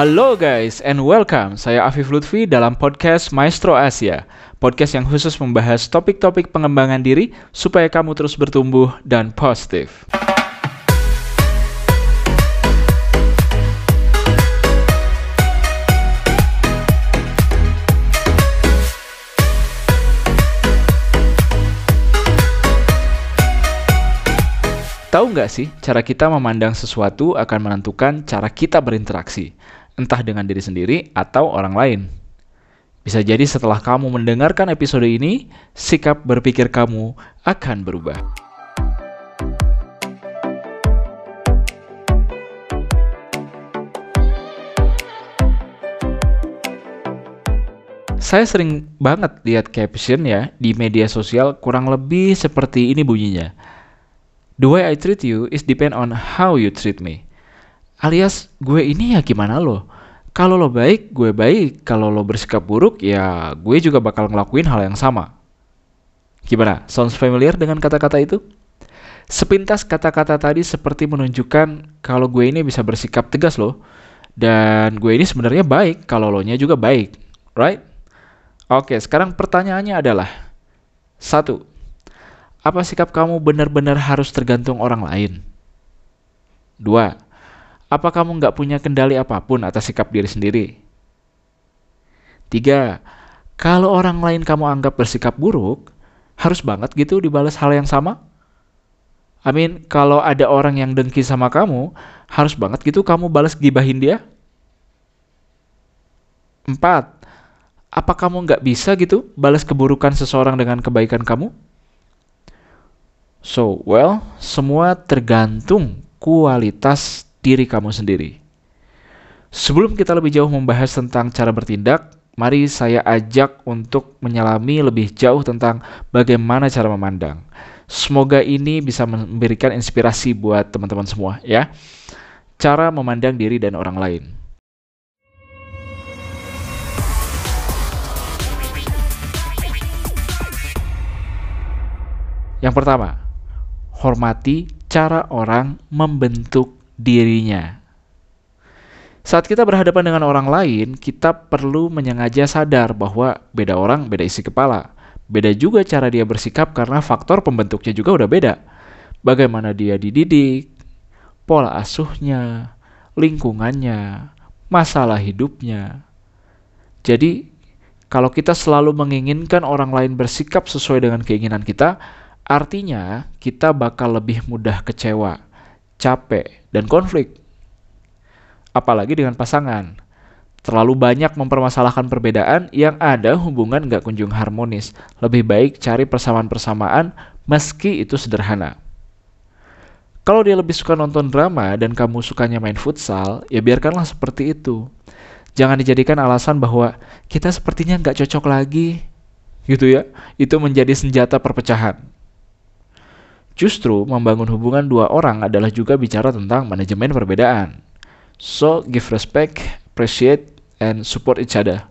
Halo guys and welcome. Saya Afif Lutfi dalam podcast Maestro Asia. Podcast yang khusus membahas topik-topik pengembangan diri supaya kamu terus bertumbuh dan positif. Tahu nggak sih, cara kita memandang sesuatu akan menentukan cara kita berinteraksi, entah dengan diri sendiri atau orang lain. Bisa jadi setelah kamu mendengarkan episode ini, sikap berpikir kamu akan berubah. Saya sering banget lihat caption ya di media sosial kurang lebih seperti ini bunyinya The way I treat you is depend on how you treat me. Alias gue ini ya gimana lo? Kalau lo baik, gue baik. Kalau lo bersikap buruk, ya gue juga bakal ngelakuin hal yang sama. Gimana? Sounds familiar dengan kata-kata itu? Sepintas kata-kata tadi seperti menunjukkan kalau gue ini bisa bersikap tegas loh. Dan gue ini sebenarnya baik kalau lo nya juga baik. Right? Oke, sekarang pertanyaannya adalah satu, apa sikap kamu benar-benar harus tergantung orang lain? Dua, apa kamu nggak punya kendali apa pun atas sikap diri sendiri? Tiga, kalau orang lain kamu anggap bersikap buruk, harus banget gitu dibalas hal yang sama? I mean, kalau ada orang yang dengki sama kamu, harus banget gitu kamu balas gibahin dia? Empat, apa kamu nggak bisa gitu balas keburukan seseorang dengan kebaikan kamu? So, well, semua tergantung kualitas diri kamu sendiri. Sebelum kita lebih jauh membahas tentang cara bertindak, mari saya ajak untuk menyelami lebih jauh tentang bagaimana cara memandang. Semoga ini bisa memberikan inspirasi buat teman-teman semua ya. Cara memandang diri dan orang lain. Yang pertama, hormati cara orang membentuk dirinya. Saat kita berhadapan dengan orang lain, kita perlu menyengaja sadar bahwa beda orang beda isi kepala. Beda juga cara dia bersikap karena faktor pembentuknya juga udah beda. Bagaimana dia dididik, pola asuhnya, lingkungannya, masalah hidupnya. Jadi, kalau kita selalu menginginkan orang lain bersikap sesuai dengan keinginan kita, Artinya, kita bakal lebih mudah kecewa, capek, dan konflik. Apalagi dengan pasangan. Terlalu banyak mempermasalahkan perbedaan yang ada hubungan gak kunjung harmonis. Lebih baik cari persamaan-persamaan meski itu sederhana. Kalau dia lebih suka nonton drama dan kamu sukanya main futsal, ya biarkanlah seperti itu. Jangan dijadikan alasan bahwa kita sepertinya nggak cocok lagi, gitu ya. Itu menjadi senjata perpecahan. Justru membangun hubungan dua orang adalah juga bicara tentang manajemen perbedaan. So, give respect, appreciate, and support each other.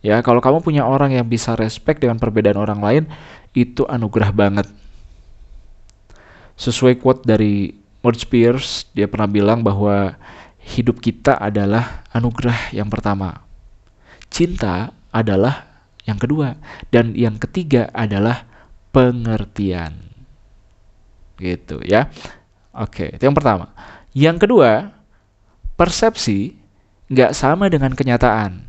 Ya, kalau kamu punya orang yang bisa respect dengan perbedaan orang lain, itu anugerah banget. Sesuai quote dari George Pierce, dia pernah bilang bahwa hidup kita adalah anugerah yang pertama. Cinta adalah yang kedua. Dan yang ketiga adalah pengertian gitu ya. Oke, itu yang pertama. Yang kedua, persepsi nggak sama dengan kenyataan.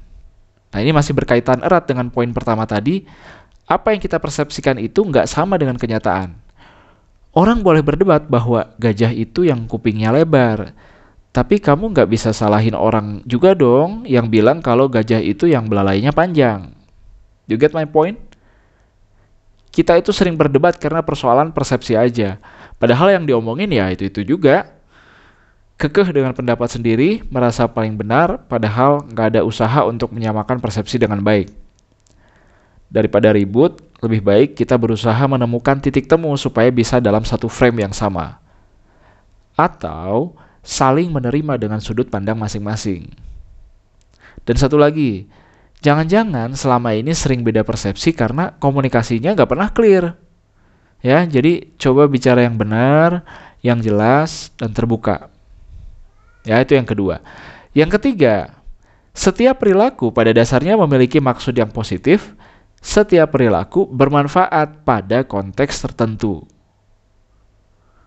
Nah ini masih berkaitan erat dengan poin pertama tadi. Apa yang kita persepsikan itu nggak sama dengan kenyataan. Orang boleh berdebat bahwa gajah itu yang kupingnya lebar. Tapi kamu nggak bisa salahin orang juga dong yang bilang kalau gajah itu yang belalainya panjang. You get my point? Kita itu sering berdebat karena persoalan persepsi aja. Padahal yang diomongin ya itu-itu juga. Kekeh dengan pendapat sendiri, merasa paling benar, padahal nggak ada usaha untuk menyamakan persepsi dengan baik. Daripada ribut, lebih baik kita berusaha menemukan titik temu supaya bisa dalam satu frame yang sama. Atau saling menerima dengan sudut pandang masing-masing. Dan satu lagi, jangan-jangan selama ini sering beda persepsi karena komunikasinya nggak pernah clear. Ya, jadi coba bicara yang benar, yang jelas dan terbuka. Ya, itu yang kedua. Yang ketiga, setiap perilaku pada dasarnya memiliki maksud yang positif. Setiap perilaku bermanfaat pada konteks tertentu.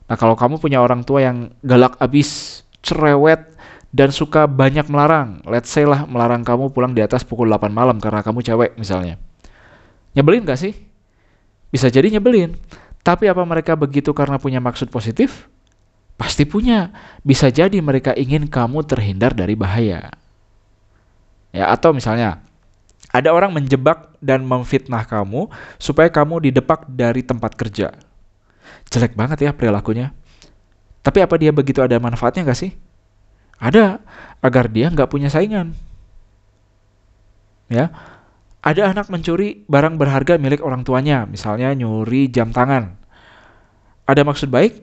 Nah, kalau kamu punya orang tua yang galak abis, cerewet, dan suka banyak melarang, let's say lah melarang kamu pulang di atas pukul 8 malam karena kamu cewek misalnya. Nyebelin gak sih? Bisa jadi nyebelin. Tapi apa mereka begitu karena punya maksud positif? Pasti punya. Bisa jadi mereka ingin kamu terhindar dari bahaya. Ya, atau misalnya ada orang menjebak dan memfitnah kamu supaya kamu didepak dari tempat kerja. Jelek banget ya perilakunya. Tapi apa dia begitu ada manfaatnya gak sih? Ada, agar dia nggak punya saingan. Ya, ada anak mencuri barang berharga milik orang tuanya, misalnya nyuri jam tangan. Ada maksud baik?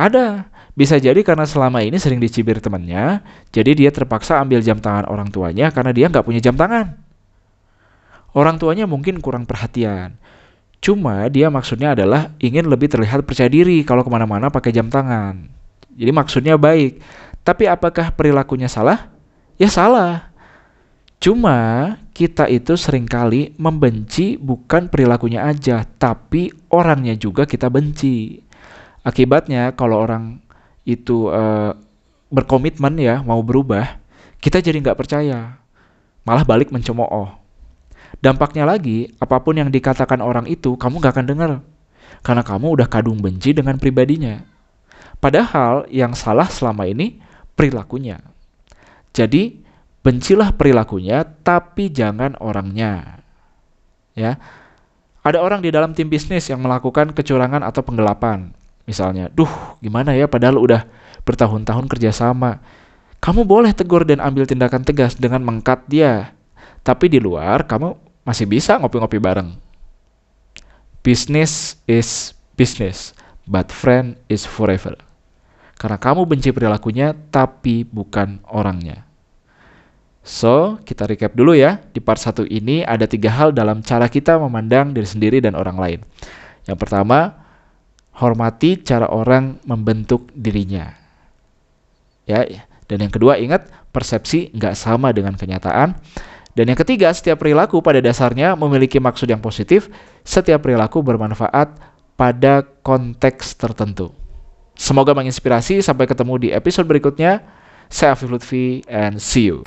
Ada. Bisa jadi karena selama ini sering dicibir temannya, jadi dia terpaksa ambil jam tangan orang tuanya karena dia nggak punya jam tangan. Orang tuanya mungkin kurang perhatian. Cuma dia maksudnya adalah ingin lebih terlihat percaya diri kalau ke mana-mana pakai jam tangan. Jadi maksudnya baik. Tapi apakah perilakunya salah? Ya salah. Cuma kita itu sering kali membenci bukan perilakunya aja, tapi orangnya juga kita benci. Akibatnya kalau orang itu uh, berkomitmen ya mau berubah, kita jadi nggak percaya, malah balik mencemooh. Dampaknya lagi, apa pun yang dikatakan orang itu kamu nggak akan dengar, karena kamu udah kadung benci dengan pribadinya. Padahal yang salah selama ini perilakunya. Jadi bencilah perilakunya tapi jangan orangnya. Ya. Ada orang di dalam tim bisnis yang melakukan kecurangan atau penggelapan. Misalnya, duh gimana ya padahal udah bertahun-tahun kerjasama. Kamu boleh tegur dan ambil tindakan tegas dengan mengkat dia. Tapi di luar kamu masih bisa ngopi-ngopi bareng. Business is business, but friend is forever. Karena kamu benci perilakunya tapi bukan orangnya. So, kita recap dulu ya. Di part 1 ini ada tiga hal dalam cara kita memandang diri sendiri dan orang lain. Yang pertama, hormati cara orang membentuk dirinya. Ya, dan yang kedua ingat persepsi nggak sama dengan kenyataan. Dan yang ketiga, setiap perilaku pada dasarnya memiliki maksud yang positif. Setiap perilaku bermanfaat pada konteks tertentu. Semoga menginspirasi. Sampai ketemu di episode berikutnya. Saya Afif Lutfi and see you.